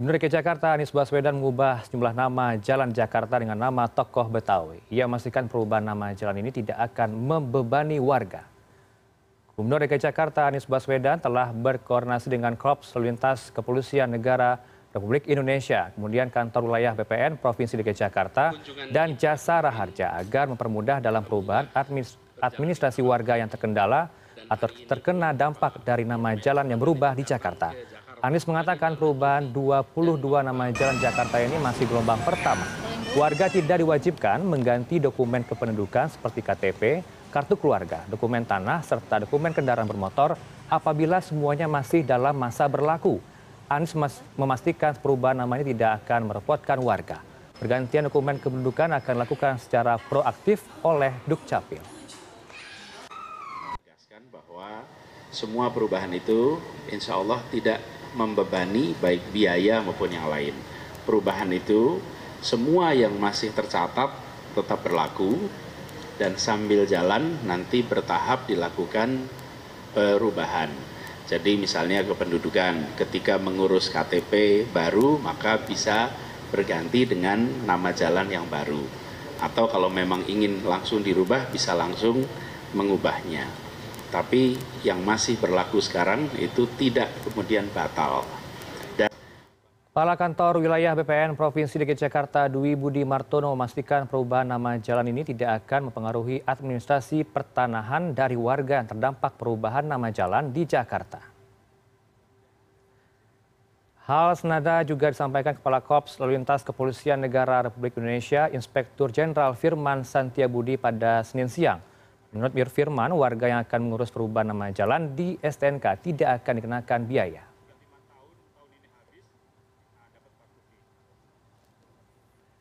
Gubernur DKI Jakarta Anies Baswedan mengubah sejumlah nama jalan Jakarta dengan nama tokoh Betawi. Ia memastikan perubahan nama jalan ini tidak akan membebani warga. Gubernur DKI Jakarta Anies Baswedan telah berkoordinasi dengan Korps Lalu Lintas Kepolisian Negara Republik Indonesia, kemudian kantor wilayah BPN Provinsi DKI Jakarta dan Jasa Raharja agar mempermudah dalam perubahan administrasi warga yang terkendala atau terkena dampak dari nama jalan yang berubah di Jakarta. Anies mengatakan perubahan 22 nama jalan Jakarta ini masih gelombang pertama. Warga tidak diwajibkan mengganti dokumen kependudukan seperti KTP, kartu keluarga, dokumen tanah, serta dokumen kendaraan bermotor apabila semuanya masih dalam masa berlaku. Anies memastikan perubahan nama ini tidak akan merepotkan warga. Pergantian dokumen kependudukan akan dilakukan secara proaktif oleh Dukcapil. bahwa semua perubahan itu insya Allah tidak membebani baik biaya maupun yang lain. Perubahan itu semua yang masih tercatat tetap berlaku dan sambil jalan nanti bertahap dilakukan perubahan. Jadi misalnya kependudukan ketika mengurus KTP baru maka bisa berganti dengan nama jalan yang baru. Atau kalau memang ingin langsung dirubah bisa langsung mengubahnya tapi yang masih berlaku sekarang itu tidak kemudian batal. Dan Kepala Kantor Wilayah BPN Provinsi DKI Jakarta Dwi Budi Martono memastikan perubahan nama jalan ini tidak akan mempengaruhi administrasi pertanahan dari warga yang terdampak perubahan nama jalan di Jakarta. Hal senada juga disampaikan Kepala Kops Lalu Lintas Kepolisian Negara Republik Indonesia Inspektur Jenderal Firman Santiabudi pada Senin siang. Menurut Mir Firman, warga yang akan mengurus perubahan nama jalan di STNK tidak akan dikenakan biaya.